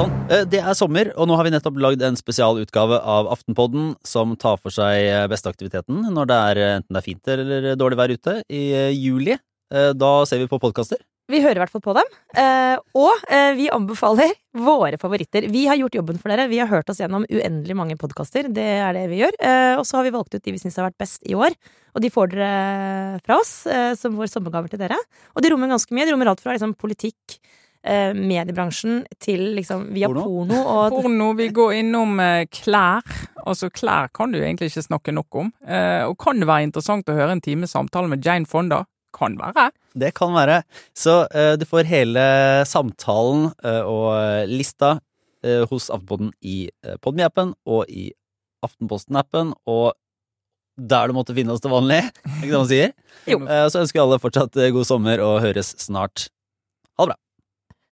Eh, Det er sommer, og nå har vi nettopp lagd en spesialutgave av Aftenpodden som tar for seg eh, besteaktiviteten når det er eh, enten det er fint eller dårlig vær ute i juli. Da ser vi på podkaster. Vi hører i hvert fall på dem. Og vi anbefaler våre favoritter. Vi har gjort jobben for dere. Vi har hørt oss gjennom uendelig mange podkaster. Det er det vi gjør. Og så har vi valgt ut de vi syns har vært best i år. Og de får dere fra oss som vår sommergaver til dere. Og de rommer ganske mye. De rommer alt fra liksom, politikk, eh, mediebransjen til liksom via Porno. porno, og Porno, vi går innom eh, klær. Altså, klær kan du egentlig ikke snakke nok om. Eh, og kan det være interessant å høre en times samtale med Jane Fonda? Kan være. Det kan være. Så eh, du får hele samtalen eh, og eh, lista eh, hos Aftenposten i uh, Podme-appen og i Aftenposten-appen og der du måtte finne oss til vanlig. Er ikke det man sier? Jo. Så ønsker vi alle fortsatt god sommer og høres snart.